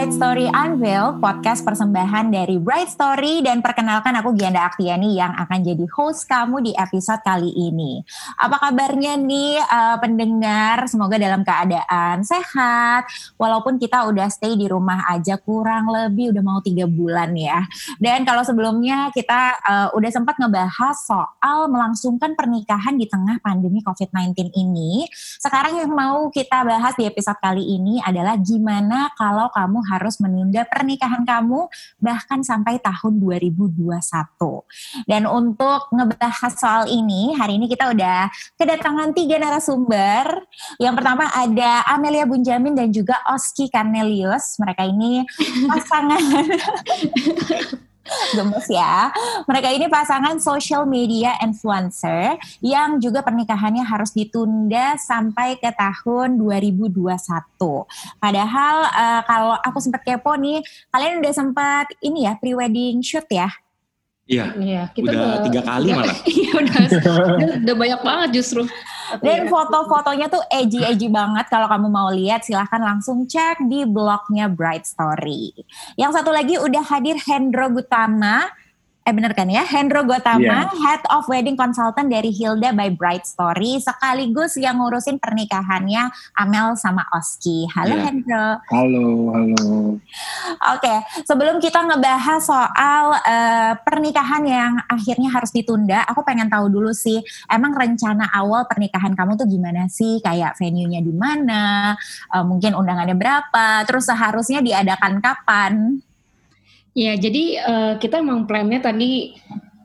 Bright Story Unveil, podcast persembahan dari Bright Story dan perkenalkan aku Gianda Aktiani yang akan jadi host kamu di episode kali ini. Apa kabarnya nih uh, pendengar? Semoga dalam keadaan sehat, walaupun kita udah stay di rumah aja kurang lebih udah mau tiga bulan ya. Dan kalau sebelumnya kita uh, udah sempat ngebahas soal melangsungkan pernikahan di tengah pandemi COVID-19 ini, sekarang yang mau kita bahas di episode kali ini adalah gimana kalau kamu harus menunda pernikahan kamu bahkan sampai tahun 2021. Dan untuk ngebahas soal ini, hari ini kita udah kedatangan tiga narasumber. Yang pertama ada Amelia Bunjamin dan juga Oski Cornelius. Mereka ini pasangan gemes ya. Mereka ini pasangan social media influencer yang juga pernikahannya harus ditunda sampai ke tahun 2021. Padahal uh, kalau aku sempat kepo nih, kalian udah sempat ini ya pre-wedding shoot ya? Iya, iya kita udah, udah tiga kali malah. Iya udah, udah, udah banyak banget justru. Dan foto-fotonya tuh edgy-edgy banget. Kalau kamu mau lihat silahkan langsung cek di blognya Bright Story. Yang satu lagi udah hadir Hendro Gutama eh bener kan ya Hendro Gotama yeah. Head of Wedding Consultant dari Hilda by Bright Story sekaligus yang ngurusin pernikahannya Amel sama Oski. Halo yeah. Hendro. Halo, halo. Oke, okay, sebelum kita ngebahas soal uh, pernikahan yang akhirnya harus ditunda, aku pengen tahu dulu sih, emang rencana awal pernikahan kamu tuh gimana sih? Kayak venue-nya di mana? Uh, mungkin undangannya berapa? Terus seharusnya diadakan kapan? Ya, jadi uh, kita emang plannya tadi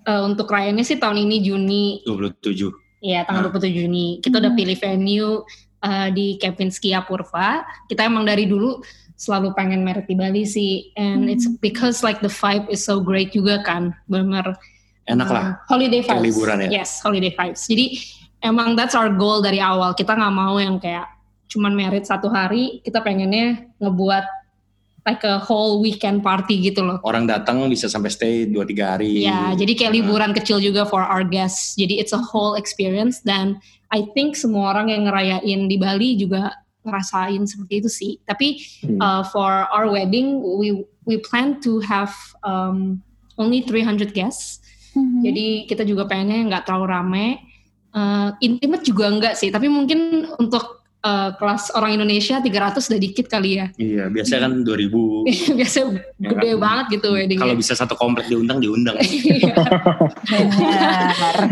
uh, untuk rayaannya sih tahun ini Juni. 27. Iya, tanggal nah. 27 Juni. Kita hmm. udah pilih venue uh, di Kepinski Apurva. Kita emang dari dulu selalu pengen merit di Bali sih. And hmm. it's because like the vibe is so great juga kan. Benar enak lah. Uh, holiday vibes. liburan ya. Yes, holiday vibes. Jadi emang that's our goal dari awal. Kita nggak mau yang kayak cuman merit satu hari. Kita pengennya ngebuat like a whole weekend party gitu loh. Orang datang bisa sampai stay 2-3 hari. Ya, jadi kayak liburan kecil juga for our guests. Jadi it's a whole experience dan I think semua orang yang ngerayain di Bali juga ngerasain seperti itu sih. Tapi hmm. uh, for our wedding we we plan to have um, only 300 guests. Hmm. Jadi kita juga pengennya nggak terlalu rame. Uh, intimate juga enggak sih, tapi mungkin untuk uh, kelas orang Indonesia 300 udah dikit kali ya. Iya, biasanya kan 2000. biasa ya gede kan? banget gitu weddingnya. Kalau bisa satu komplek diundang, diundang.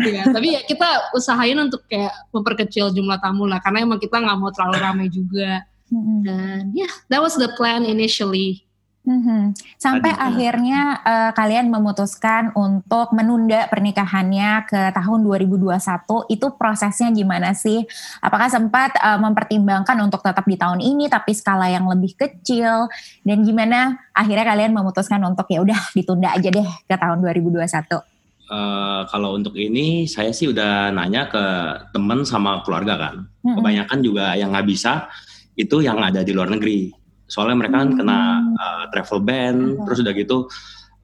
iya. tapi ya kita usahain untuk kayak memperkecil jumlah tamu lah, karena emang kita nggak mau terlalu ramai juga. Dan ya, yeah, that was the plan initially. Mm-hmm. Sampai Tadi, akhirnya uh, kalian memutuskan untuk menunda pernikahannya ke tahun 2021, itu prosesnya gimana sih? Apakah sempat uh, mempertimbangkan untuk tetap di tahun ini tapi skala yang lebih kecil dan gimana akhirnya kalian memutuskan untuk ya udah ditunda aja deh ke tahun 2021? Uh, eh, kalau untuk ini saya sih udah nanya ke teman sama keluarga kan. Mm-hmm. Kebanyakan juga yang nggak bisa itu yang ada di luar negeri soalnya mereka kan kena uh, travel ban hmm. terus udah gitu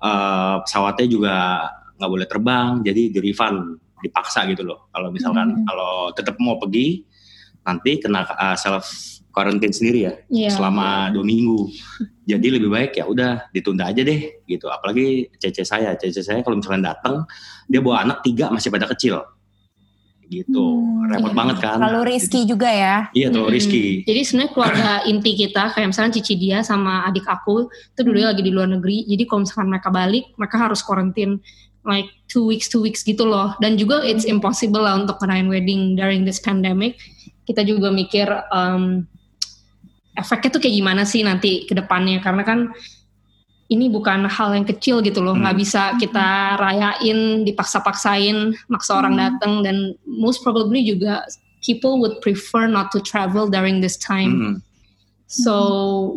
uh, pesawatnya juga nggak boleh terbang jadi di refund dipaksa gitu loh kalau misalkan hmm. kalau tetap mau pergi nanti kena uh, self quarantine sendiri ya yeah. selama dua minggu jadi lebih baik ya udah ditunda aja deh gitu apalagi cece saya cece saya kalau misalkan datang dia bawa anak tiga masih pada kecil gitu. Hmm, repot iya. banget kan? Kalau Rizky juga ya. Iya tuh hmm. Rizky jadi sebenarnya keluarga inti kita kayak misalnya cici dia sama adik aku itu dulu hmm. lagi di luar negeri. Jadi kalau misalkan mereka balik mereka harus karantin like two weeks two weeks gitu loh. Dan juga it's hmm. impossible lah untuk ngerayain wedding during this pandemic. Kita juga mikir um, efeknya tuh kayak gimana sih nanti ke depannya? Karena kan ini bukan hal yang kecil gitu loh nggak hmm. bisa kita rayain dipaksa-paksain maksa orang hmm. datang dan most probably juga people would prefer not to travel during this time hmm. so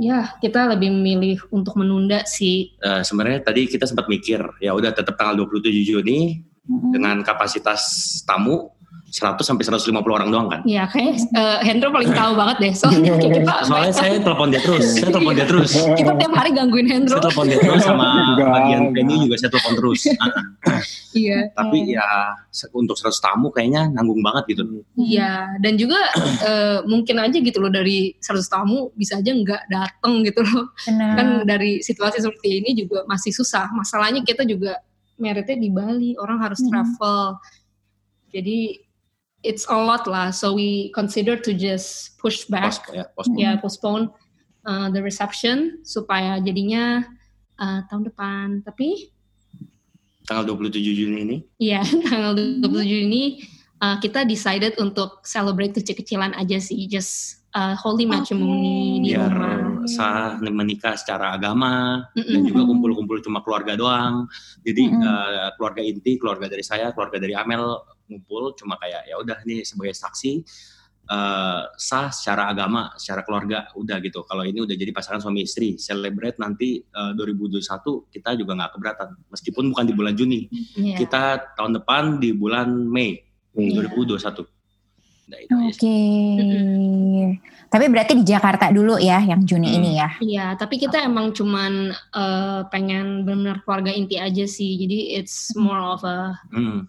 ya yeah, kita lebih memilih untuk menunda sih uh, sebenarnya tadi kita sempat mikir ya udah tetap tanggal 27 Juni hmm. dengan kapasitas tamu 100 sampai 150 orang doang kan? Iya, kayak uh, Hendro paling tahu banget deh. Soalnya kita Soalnya saya telepon dia terus, saya telepon dia terus. kita tiap hari gangguin Hendro. Saya telepon dia terus sama bagian venue juga saya telepon terus. Iya. Tapi ya untuk 100 tamu kayaknya nanggung banget gitu. Iya, dan juga uh, mungkin aja gitu loh dari 100 tamu bisa aja nggak dateng gitu loh. Benar. Kan dari situasi seperti ini juga masih susah. Masalahnya kita juga meritnya di Bali, orang harus Hmm. travel. Jadi it's a lot lah. So we consider to just push back, Pos, ya, postpone. ya postpone uh, the reception supaya jadinya uh, tahun depan. Tapi Tanggal 27 Juni ini. Iya, tanggal 27 ini uh, kita decided untuk celebrate kecil-kecilan aja sih, just uh, holy matrimony di biar rumah. sah menikah secara agama dan Mm-mm. juga kumpul-kumpul cuma keluarga doang. Jadi Mm-mm. eh, keluarga inti, keluarga dari saya, keluarga dari Amel ngumpul cuma kayak ya udah nih sebagai saksi eh, sah secara agama, secara keluarga udah gitu. Kalau ini udah jadi pasangan suami istri, celebrate nanti eh, 2021 kita juga nggak keberatan. Meskipun bukan di bulan Juni, Iya. kita tahun depan di bulan Mei Iya. 2021. Nah, itu aja Oke. sih. Tapi berarti di Jakarta dulu ya yang Juni Hmm. ini ya. Iya, tapi kita emang cuman uh, pengen benar keluarga inti aja sih. Jadi it's more of a Hmm.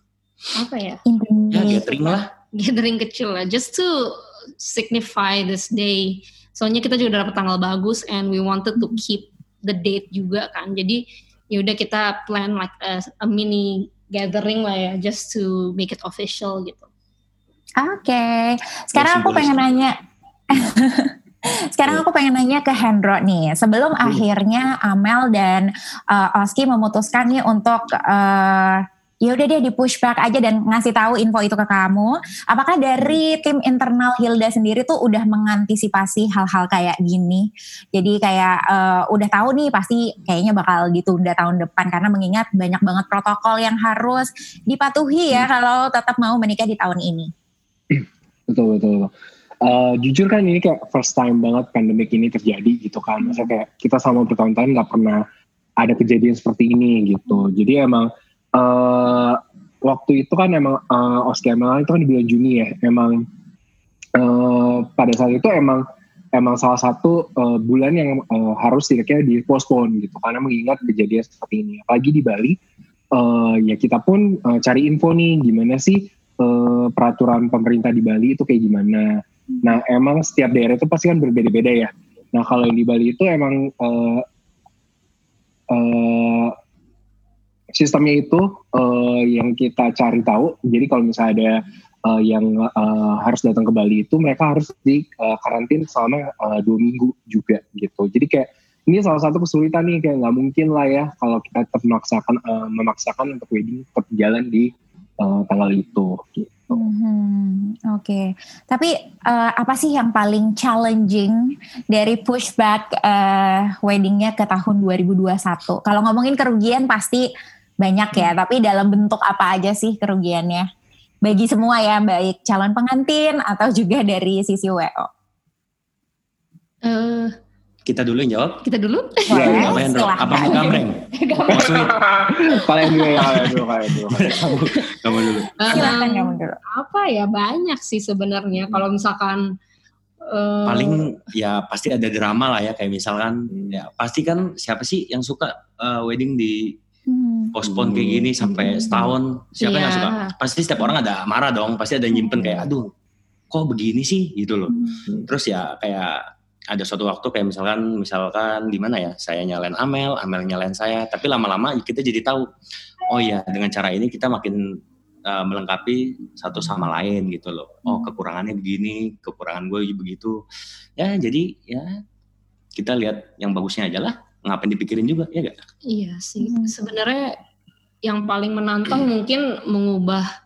Apa ya? Intinya. Ya gathering lah. gathering kecil lah, just to signify this day. Soalnya kita juga udah dapet tanggal bagus and we wanted to keep the date juga kan. Jadi ya udah kita plan like a, a mini gathering lah ya, just to make it official gitu. Oke. Sekarang aku pengen nanya. Sekarang aku pengen nanya ke Hendro nih. Sebelum akhirnya Amel dan uh, Oski memutuskan nih untuk uh, ya udah deh di pushback aja dan ngasih tahu info itu ke kamu. Apakah dari tim internal Hilda sendiri tuh udah mengantisipasi hal-hal kayak gini? Jadi kayak uh, udah tahu nih pasti kayaknya bakal ditunda tahun depan karena mengingat banyak banget protokol yang harus dipatuhi ya kalau tetap mau menikah di tahun ini. Betul betul. betul. Eh, jujur kan ini kayak first time banget pandemic ini terjadi gitu kan. Maksudnya kayak kita sama bertahun-tahun nggak pernah ada kejadian seperti ini gitu. Jadi emang eh waktu itu kan emang uh, Oski Amel itu kan di bulan Juni ya. Emang eh pada saat itu emang emang salah satu eh, bulan yang eh, harus tidak dipospon gitu karena mengingat kejadian seperti ini. Apalagi di Bali eh, ya kita pun eh, cari info nih gimana sih eh, peraturan pemerintah di Bali itu kayak gimana. Nah emang setiap daerah itu pasti kan berbeda-beda ya. Nah kalau yang di Bali itu emang eh, eh, sistemnya itu eh, yang kita cari tahu. Jadi kalau misalnya ada eh, yang eh, harus datang ke Bali itu mereka harus di eh, karantin selama eh, dua minggu juga gitu. Jadi kayak ini salah satu kesulitan nih kayak nggak mungkin lah ya kalau kita tetap memaksakan eh, memaksakan untuk wedding tetap jalan di eh, tanggal itu. Gitu. Mhm, Oke, tapi eh, apa sih yang paling challenging dari pushback eh, weddingnya ke tahun 2021? Kalau ngomongin kerugian pasti banyak ya, tapi dalam bentuk apa aja sih kerugiannya? Bagi semua ya, baik calon pengantin atau juga dari sisi WO. Eh, Kita dulu yang jawab. kita dulu. Iya, Apa Hendro? silahkan. Apa mau gambreng? Mau sweet? kalian dulu ya, kalian dulu, kalian dulu. Kamu, kamu dulu. Silahkan Um, kamu dulu. apa ya banyak sih sebenarnya kalau misalkan eh, Paling ya pasti ada drama lah ya kayak misalkan ya pasti kan siapa sih yang suka eh, wedding di Hmm. postpone kayak gini sampai setahun. Siapa yang nggak Iya. suka pasti setiap orang ada marah dong. Pasti ada yang nyimpen kayak aduh kok begini sih? Gitu loh. Terus ya kayak ada suatu waktu kayak misalkan misalkan di mana ya saya nyalain Amel Amel nyalain saya. Tapi lama-lama kita jadi tahu oh ya dengan cara ini kita makin uh, melengkapi satu sama lain gitu loh. Oh kekurangannya begini kekurangan gue begitu. Ya jadi ya kita lihat yang bagusnya aja lah ngapain dipikirin juga ya gak? Iya sih. Hmm. Sebenarnya yang paling menantang mungkin mengubah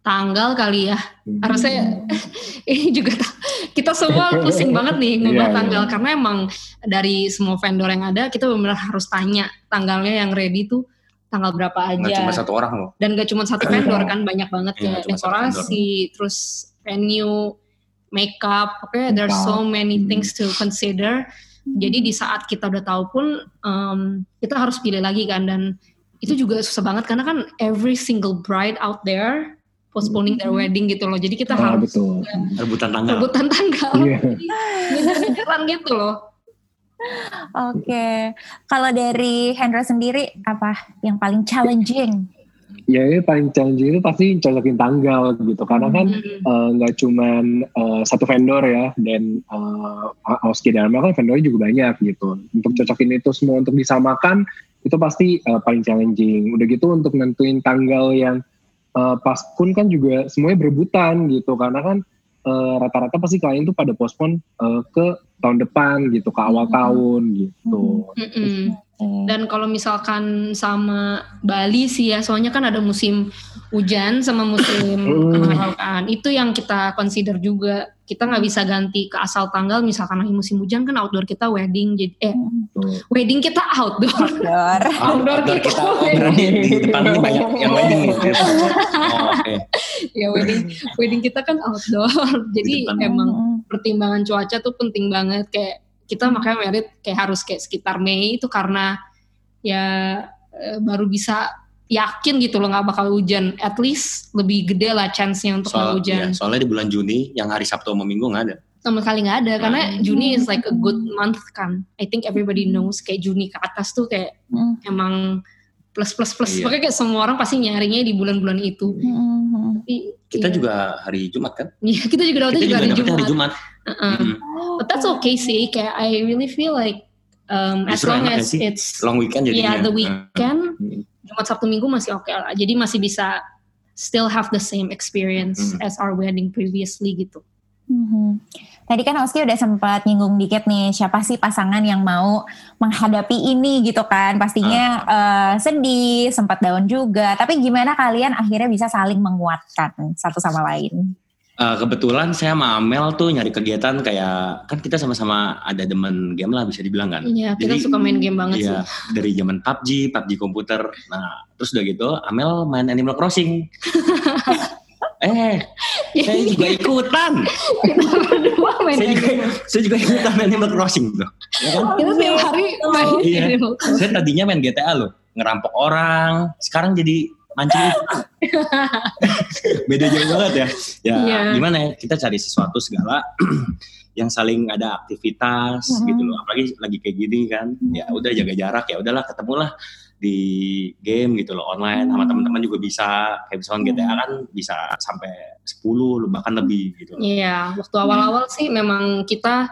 tanggal kali ya. Harusnya ini juga ta- kita semua pusing banget nih ngubah Iya, iya. tanggal karena emang dari semua vendor yang ada kita benar-benar harus tanya tanggalnya yang ready tuh tanggal berapa aja. cuma satu orang loh Dan gak cuma satu vendor kan banyak banget Iya, cuma satu dekorasi, terus venue, makeup, oke there's so many Hmm. things to consider. Jadi di saat kita udah tahu pun um, kita harus pilih lagi kan dan itu juga susah banget karena kan every single bride out there postponing their wedding gitu loh. Jadi kita Ah, harus betul. rebutan tanggal. rebutan tanggal. Iya. Jadi gitu loh. Oke, kalau dari Hendra sendiri apa yang paling challenging? Ya ini paling challenging itu pasti cocokin tanggal gitu karena kan Mm-mm. eh, nggak cuman eh, satu vendor ya dan uh, Oski dan Amel kan vendornya juga banyak gitu. Untuk cocokin itu semua untuk disamakan itu pasti eh, paling challenging. Udah gitu untuk nentuin tanggal yang eh, pas pun kan juga semuanya berebutan gitu karena kan eh, rata-rata pasti klien tuh pada postpone eh, ke tahun depan gitu ke awal Hmm. tahun gitu. Oke. Dan kalau misalkan sama Bali sih ya, soalnya kan ada musim hujan sama musim Hmm. kemarau kan. Itu yang kita consider juga. Kita nggak bisa ganti ke asal tanggal. Misalkan lagi musim hujan kan outdoor kita wedding, jadi eh Tuh. wedding kita outdoor. Outdoor. Outdoor Outdoor kita. kita berarti di depan ini banyak yang wedding. Oh, Oke. ya wedding wedding kita kan outdoor. Jadi emang pertimbangan cuaca tuh penting banget kayak kita makanya merit kayak harus kayak sekitar Mei itu karena ya eh, baru bisa yakin gitu loh nggak bakal hujan at least lebih gede lah chance-nya untuk nggak Soal, hujan iya, soalnya di bulan Juni yang hari Sabtu sama Minggu nggak ada. sama sekali nggak ada karena Hmm. Juni is like a good month kan I think everybody knows kayak Juni ke atas tuh kayak Mm. emang plus plus plus Iya. pokoknya kayak semua orang pasti nyarinya di bulan-bulan itu Mm-mm. Kita iya. juga hari Jumat kan? Iya, kita juga dapetnya Kita juga, juga hari Jumat, hari Jumat. Uh-uh. Mm. But that's okay sih. Kayak I really feel like um, as long ya as sih. it's Long weekend yeah jadinya. the weekend Hmm. Jumat Sabtu Minggu masih oke lah. Jadi masih bisa still have the same experience Hmm. as our wedding previously gitu. Mhm. Tadi kan Oski udah sempat nyinggung dikit nih siapa sih pasangan yang mau menghadapi ini gitu kan pastinya eh, sedih sempat down juga tapi gimana kalian akhirnya bisa saling menguatkan satu sama lain Eh, kebetulan saya sama Amel tuh nyari kegiatan kayak kan kita sama-sama ada demen game lah bisa dibilang kan. Iya, kita Jadi, suka main game banget Iya, sih. dari zaman PUBG, PUBG komputer. Nah, terus udah gitu Amel main Animal Crossing. eh, saya juga ikutan. kita berdua main saya juga, saya juga ikutan main Animal Crossing tuh. Ya kan? Kita setiap hari main Iya. Animal Crossing. Saya tadinya main GTA loh, ngerampok orang. Sekarang jadi mancing. Beda jauh banget ya. Ya Iya. gimana ya, kita cari sesuatu segala yang saling ada aktivitas Mhm. gitu loh. Apalagi lagi kayak gini kan. Ya udah jaga jarak ya udahlah ketemulah di game gitu loh online sama Hmm. teman-teman juga bisa kayak misalkan GTA kan bisa sampai 10 bahkan lebih gitu loh. Iya, waktu awal-awal sih memang kita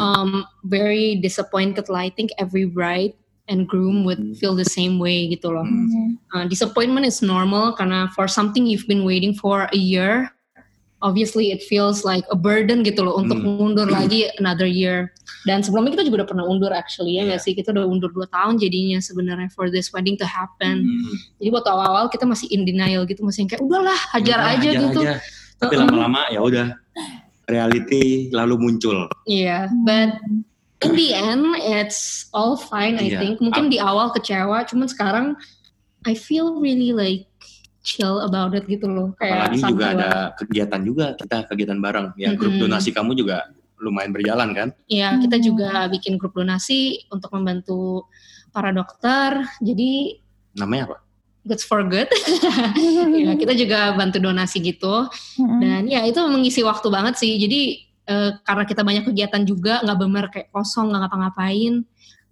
um, very disappointed lah. I think every bride and groom would feel the same way gitu loh. Hmm. Uh, disappointment is normal karena for something you've been waiting for a year, obviously it feels like a burden gitu loh untuk Hmm. mundur lagi another year. Dan sebelumnya kita juga udah pernah undur actually ya nggak sih? Kita udah undur 2 tahun jadinya sebenarnya for this wedding to happen. Hmm. Jadi waktu awal-awal kita masih in denial gitu, masih kayak udahlah hajar Udah, aja gitu. aja. Tapi lama-lama ya udah reality lalu muncul. Iya, but in the end it's all fine I Iya. think. Mungkin di awal kecewa, cuman sekarang I feel really like chill about it gitu loh. Kayak Apalagi juga ada kegiatan juga kita kegiatan bareng. Ya grup Mm-mm. donasi kamu juga lumayan berjalan kan? Iya, kita Hmm. juga bikin grup donasi untuk membantu para dokter. Jadi Namanya apa? Goods for Good. ya, kita juga bantu donasi gitu. Dan ya itu mengisi waktu banget sih. Jadi eh, karena kita banyak kegiatan juga, nggak bener kayak kosong, nggak ngapa-ngapain.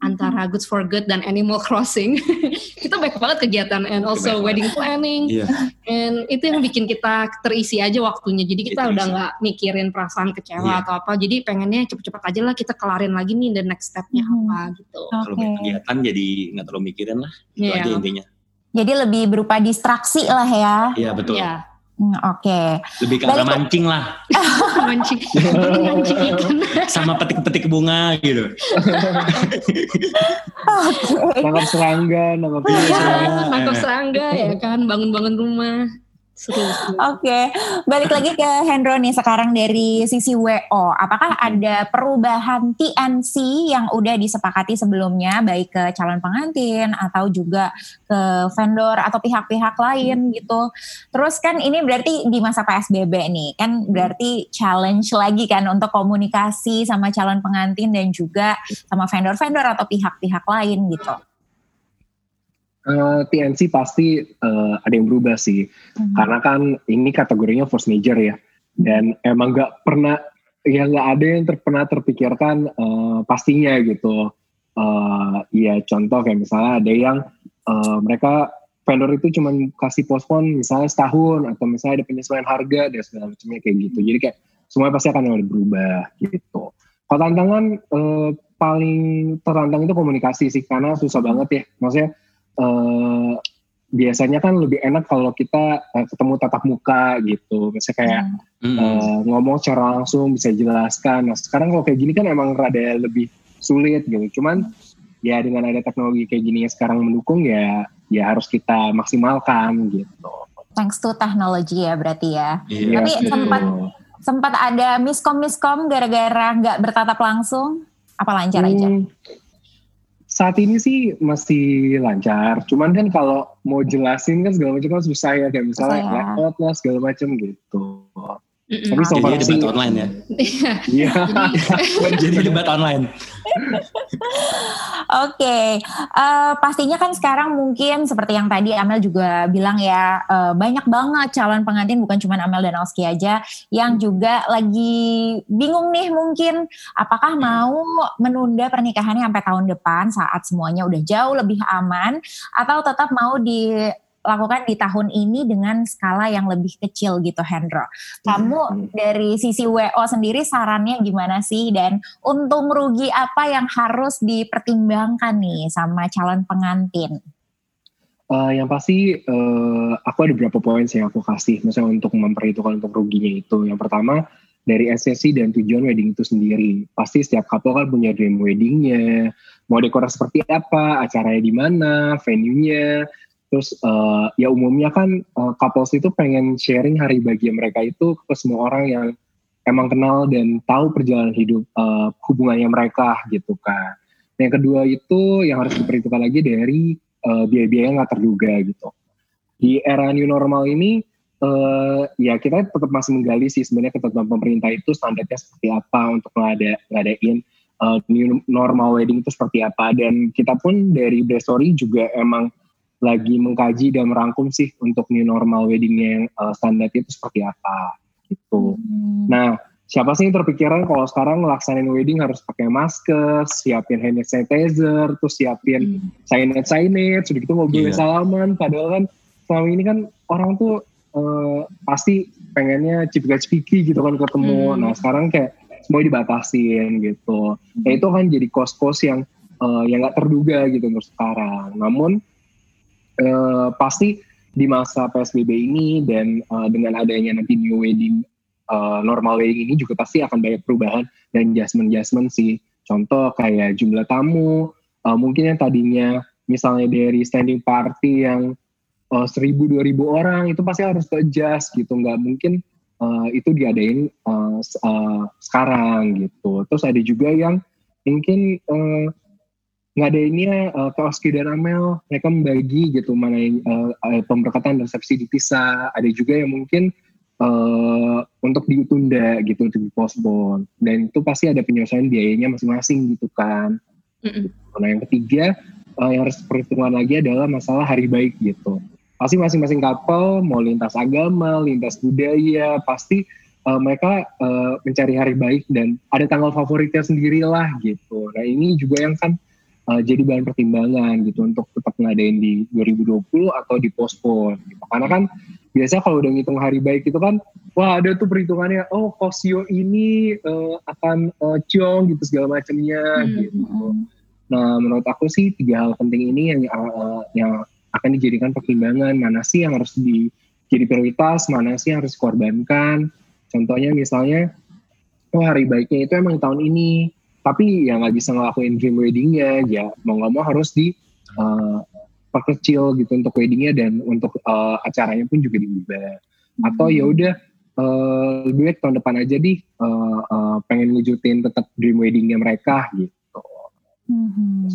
Antara Goods for Good dan Animal Crossing, kita banyak banget kegiatan and also Banyak wedding planning. Iya. And itu yang bikin kita terisi aja waktunya. Jadi kita Terisi. udah nggak mikirin perasaan kecewa Iya. atau apa. Jadi pengennya cepet-cepet aja lah kita kelarin lagi nih the next stepnya Mhm. apa gitu. Kalau Oke. banyak kegiatan jadi nggak terlalu mikirin lah. Itu Iya. aja intinya. Jadi lebih berupa distraksi lah ya. Iya betul. Iya. Hmm, Oke. Lebih ke arah mancing lah. mancing, mancing ikan. Sama petik-petik bunga gitu. Oke. Nangkap serangga, nangkap Iya, serangga. nangkap serangga ya kan, bangun-bangun rumah. Oke, balik lagi ke Hendro nih sekarang dari sisi WO. Apakah ada perubahan TNC yang udah disepakati sebelumnya baik ke calon pengantin atau juga ke vendor atau pihak-pihak lain gitu. Terus kan ini berarti di masa PSBB nih, kan berarti challenge lagi kan untuk komunikasi sama calon pengantin dan juga sama vendor-vendor atau pihak-pihak lain gitu. Uh, eh, TNC pasti uh, ada yang berubah sih, hmm. karena kan ini kategorinya force major ya, dan emang nggak pernah ya nggak ada yang ter, pernah terpikirkan uh, pastinya gitu. Uh, ya contoh kayak misalnya ada yang uh, mereka vendor itu cuma kasih postpone misalnya setahun atau misalnya ada penyesuaian harga dan segala macamnya kayak gitu. Jadi kayak semuanya pasti akan ada berubah gitu. Kalau tantangan eh, paling tertantang itu komunikasi sih karena susah banget ya. Maksudnya eh, biasanya kan lebih enak kalau kita eh, ketemu tatap muka gitu. Misalnya kayak hmm. eh, ngomong secara langsung bisa jelaskan. Nah sekarang kalau kayak gini kan emang rada lebih sulit gitu. Cuman ya dengan ada teknologi kayak gini yang sekarang mendukung ya ya harus kita maksimalkan gitu. Thanks to teknologi ya berarti ya. Iya, Tapi gitu. sempat sempat ada miskom miskom gara-gara nggak bertatap langsung. Apa lancar hmm, aja? Saat ini sih masih lancar. Cuman kan kalau mau jelasin kan segala macam kan susah ya kayak misalnya layout lah segala macam gitu. Mm-mm. Tapi so far sih debat online ya. Iya. Jadi debat online. Oke, okay. uh, eh, pastinya kan sekarang mungkin seperti yang tadi Amel juga bilang ya uh, banyak banget calon pengantin bukan cuma Amel dan Oski aja yang juga lagi bingung nih mungkin apakah mau menunda pernikahannya sampai tahun depan saat semuanya udah jauh lebih aman atau tetap mau di lakukan di tahun ini dengan skala yang lebih kecil gitu Hendro. Kamu hmm. dari sisi WO sendiri sarannya gimana sih dan untung rugi apa yang harus dipertimbangkan nih sama calon pengantin? Uh, yang pasti uh, aku ada beberapa poin yang aku kasih misalnya untuk memperhitungkan untuk ruginya itu. Yang pertama dari esensi dan tujuan wedding itu sendiri. Pasti setiap couple kan punya dream weddingnya, mau dekorasi seperti apa, acaranya di mana, venue-nya, Terus uh, ya umumnya kan uh, couples itu pengen sharing hari bahagia mereka itu ke semua orang yang emang kenal dan tahu perjalanan hidup uh, hubungannya mereka gitu kan. Yang kedua itu yang harus diperhitungkan lagi dari biaya-biaya yang nggak terduga gitu. Di era new normal ini uh, ya kita tetap masih menggali sih sebenarnya ketentuan pemerintah itu standarnya seperti apa untuk ngada ngadain uh, new normal wedding itu seperti apa dan kita pun dari Story juga emang lagi mengkaji dan merangkum sih untuk new normal weddingnya yang uh, standar itu seperti apa gitu. Hmm. Nah, siapa sih yang terpikiran kalau sekarang ngelaksanain wedding harus pakai masker, siapin hand sanitizer, terus siapin hmm. signage signage, sudah gitu mobil yeah. salaman. Padahal kan selama ini kan orang tuh uh, pasti pengennya cipika-cipiki gitu kan ketemu. Hmm. Nah sekarang kayak semua dibatasin gitu. Hmm. Nah itu kan jadi kos-kos yang uh, yang nggak terduga gitu untuk sekarang. Namun uh, pasti di masa PSBB ini dan uh, dengan adanya nanti new wedding uh, normal wedding ini juga pasti akan banyak perubahan dan adjustment-adjustment sih. Contoh kayak jumlah tamu, uh, mungkin yang tadinya misalnya dari standing party yang seribu dua ribu orang itu pasti harus adjust gitu, nggak mungkin uh, itu diadain uh, uh, sekarang gitu. Terus ada juga yang mungkin uh, ngadainnya uh, ke Oski dan Amel mereka membagi gitu mana yang uh, pemberkatan dan resepsi dipisah ada juga yang mungkin uh, untuk ditunda gitu untuk dipospon dan itu pasti ada penyelesaian biayanya masing-masing gitu kan. Mm-hmm. nah yang ketiga uh, yang harus perhitungan lagi adalah masalah hari baik gitu. Pasti masing-masing couple mau lintas agama lintas budaya pasti uh, mereka uh, mencari hari baik dan ada tanggal favoritnya sendirilah gitu. Nah ini juga yang kan uh, jadi bahan pertimbangan gitu untuk tetap ngadain di 2020 atau di postpone gitu. Karena kan biasanya kalau udah ngitung hari baik itu kan wah ada tuh perhitungannya oh kosio ini uh, akan uh, ciong gitu segala macamnya hmm. gitu. Nah menurut aku sih tiga hal penting ini yang uh, yang akan dijadikan pertimbangan mana sih yang harus di jadi prioritas, mana sih yang harus dikorbankan. Contohnya misalnya, oh hari baiknya itu emang tahun ini, tapi yang nggak bisa ngelakuin dream weddingnya ya mau nggak mau harus di uh, perkecil gitu untuk weddingnya dan untuk uh, acaranya pun juga diubah hmm. atau ya udah uh, lebih baik tahun depan aja di uh, uh, pengen wujudin tetap dream weddingnya mereka gitu. Hmm.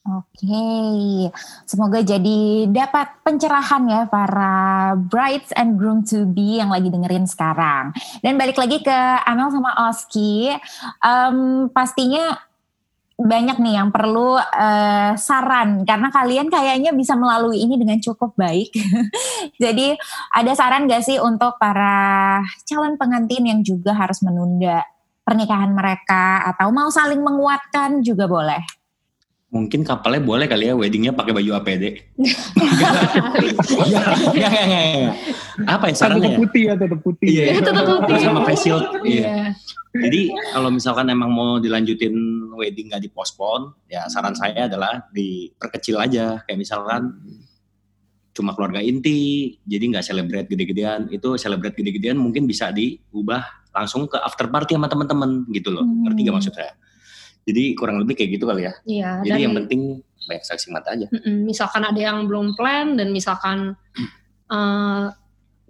Oke, okay. semoga jadi dapat pencerahan ya para brides and groom to be yang lagi dengerin sekarang. Dan balik lagi ke Amel sama Oski, um, pastinya banyak nih yang perlu uh, saran karena kalian kayaknya bisa melalui ini dengan cukup baik. Jadi ada saran gak sih untuk para calon pengantin yang juga harus menunda pernikahan mereka atau mau saling menguatkan juga boleh? Mungkin kapalnya boleh kali ya weddingnya pakai baju APD. ya, ya, ya, Apa ya sarannya? Tetap putih ya, tetap putih. Iya, ya, tetap putih. Sama face shield. Iya. Jadi kalau misalkan emang mau dilanjutin wedding nggak dipospon, ya saran saya adalah diperkecil aja. Kayak misalkan cuma keluarga inti, jadi nggak celebrate gede-gedean. Itu celebrate gede-gedean mungkin bisa diubah langsung ke after party sama teman-teman gitu loh. Hmm. Ngerti gak maksud saya? Jadi kurang lebih kayak gitu kali ya. Iya. Jadi yang penting banyak saksi mata aja. Misalkan ada yang belum plan dan misalkan uh,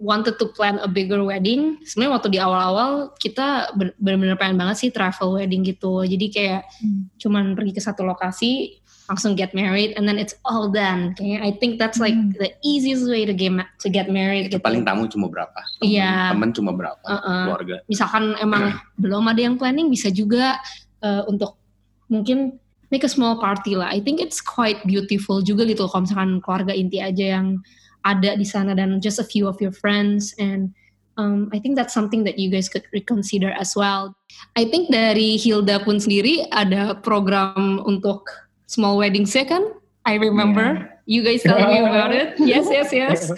wanted to plan a bigger wedding. Sebenarnya waktu di awal-awal kita benar-benar pengen banget sih travel wedding gitu. Jadi kayak hmm. cuman pergi ke satu lokasi langsung get married and then it's all done. Kayak I think that's like hmm. the easiest way to get to get married. Itu gitu. paling tamu cuma berapa? Iya. Yeah. Temen cuma berapa? Uh -uh. Keluarga. Misalkan emang belum ada yang planning bisa juga uh, untuk mungkin make a small party lah. I think it's quite beautiful juga gitu kalau misalkan keluarga inti aja yang ada di sana dan just a few of your friends and um, I think that's something that you guys could reconsider as well. I think dari Hilda pun sendiri ada program untuk small weddings ya kan? I remember yeah. you guys telling me about it. Yes, yes, yes.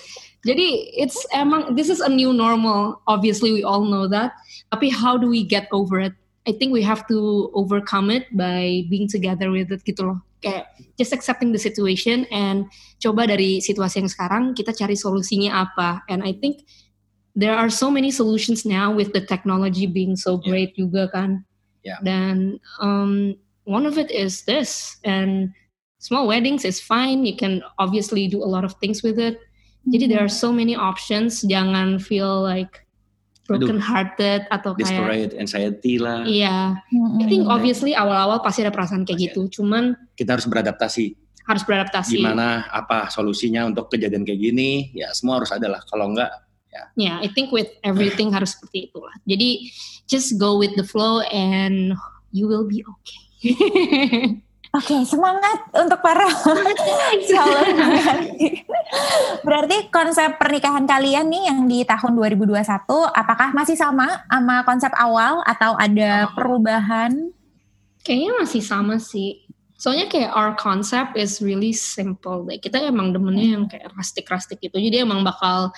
Jadi it's emang this is a new normal. Obviously we all know that. Tapi how do we get over it? I think we have to overcome it by being together with it gitu loh. Kayak just accepting the situation and coba dari situasi yang sekarang kita cari solusinya apa. And I think there are so many solutions now with the technology being so great yeah. juga kan. Yeah. Dan um, one of it is this and small weddings is fine. You can obviously do a lot of things with it. Jadi there are so many options. Jangan feel like broken hearted atau kayak anxiety lah. Iya. Mm-hmm. I think obviously awal-awal pasti ada perasaan kayak gitu. Cuman kita harus beradaptasi. Harus beradaptasi. Gimana apa solusinya untuk kejadian kayak gini? Ya semua harus ada lah. Kalau enggak ya. Yeah, I think with everything harus seperti itulah. Jadi just go with the flow and you will be okay. Oke, okay, semangat untuk para calon pengantin. Berarti konsep pernikahan kalian nih yang di tahun 2021 apakah masih sama sama konsep awal atau ada perubahan? Kayaknya masih sama sih. Soalnya kayak our concept is really simple. Like, kita emang demennya yang kayak rustic-rustic gitu. Jadi emang bakal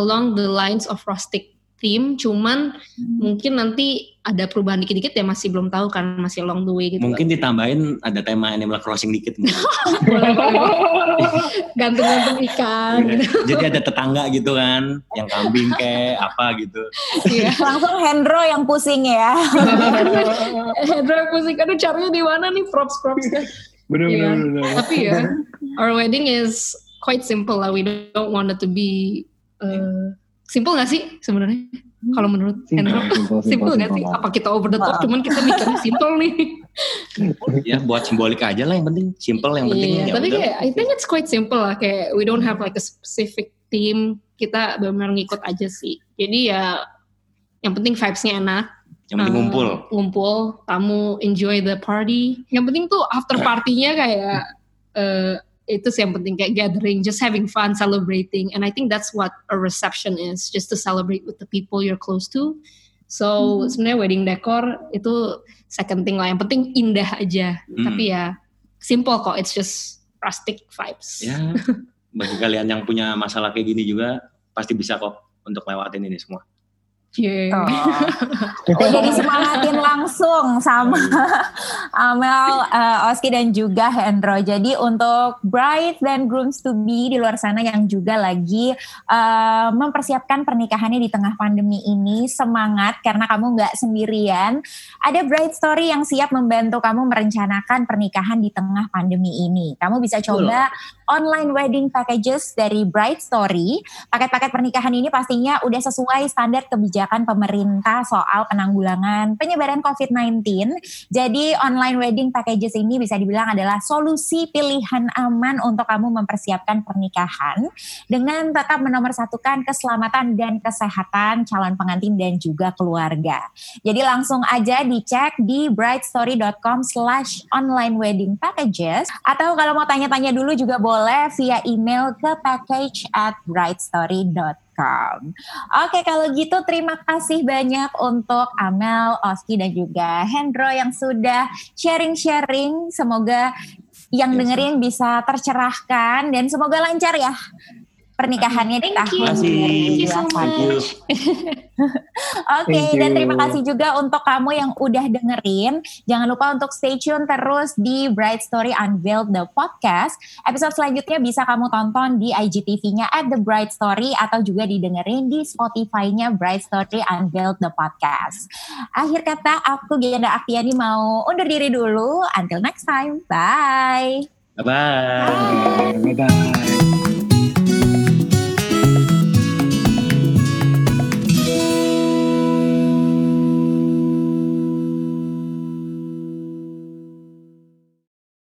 along the lines of rustic theme cuman hmm. mungkin nanti ada perubahan dikit-dikit ya masih belum tahu kan masih long the way gitu mungkin kan. ditambahin ada tema animal crossing dikit gantung-gantung ikan iya. gitu. jadi ada tetangga gitu kan yang kambing kayak apa gitu iya. langsung Hendro yang pusing ya Hendro yang pusing aduh caranya di mana nih props props kan bener, yeah. bener, bener. tapi ya our wedding is quite simple lah we don't want it to be uh, Simple gak sih sebenarnya? Hmm. Kalau menurut simple, Hendro, simple gak sih? Apa kita over the top? Cuman kita mikirnya simple nih. ya buat simbolik aja lah yang penting simple yang penting yeah, ya tapi kayak I think it's quite simple lah kayak we don't have like a specific theme kita benar-benar ngikut aja sih jadi ya yang penting vibesnya enak yang penting uh, ngumpul ngumpul tamu enjoy the party yang penting tuh after partinya kayak uh, itu sih yang penting kayak gathering, just having fun, celebrating, and I think that's what a reception is, just to celebrate with the people you're close to. So hmm. sebenarnya wedding decor itu second thing lah, yang penting indah aja, hmm. tapi ya simple kok, it's just rustic vibes. Ya, bagi kalian yang punya masalah kayak gini juga pasti bisa kok untuk lewatin ini semua. Yeah. Oh. jadi semangatin langsung sama Amel, uh, Oski dan juga Hendro. Jadi untuk bride dan grooms to be di luar sana yang juga lagi uh, mempersiapkan pernikahannya di tengah pandemi ini, semangat karena kamu nggak sendirian. Ada bride story yang siap membantu kamu merencanakan pernikahan di tengah pandemi ini. Kamu bisa coba online wedding packages dari Bright Story. Paket-paket pernikahan ini pastinya udah sesuai standar kebijakan pemerintah soal penanggulangan penyebaran COVID-19. Jadi online wedding packages ini bisa dibilang adalah solusi pilihan aman untuk kamu mempersiapkan pernikahan dengan tetap menomorsatukan keselamatan dan kesehatan calon pengantin dan juga keluarga. Jadi langsung aja dicek di brightstory.com slash online wedding packages atau kalau mau tanya-tanya dulu juga boleh via email ke package at brightstory.com. Oke, kalau gitu terima kasih banyak untuk Amel, Oski, dan juga Hendro yang sudah sharing-sharing. Semoga yang dengerin bisa tercerahkan dan semoga lancar ya pernikahannya di tahun you much. Oke, okay, dan terima kasih juga untuk kamu yang udah dengerin. Jangan lupa untuk stay tune terus di Bright Story Unveiled the podcast. Episode selanjutnya bisa kamu tonton di IGTV-nya at The Bright Story atau juga didengerin di Spotify-nya Bright Story Unveiled the podcast. Akhir kata, aku Gianda Aktiani mau undur diri dulu. Until next time, bye. Bye-bye. Bye-bye.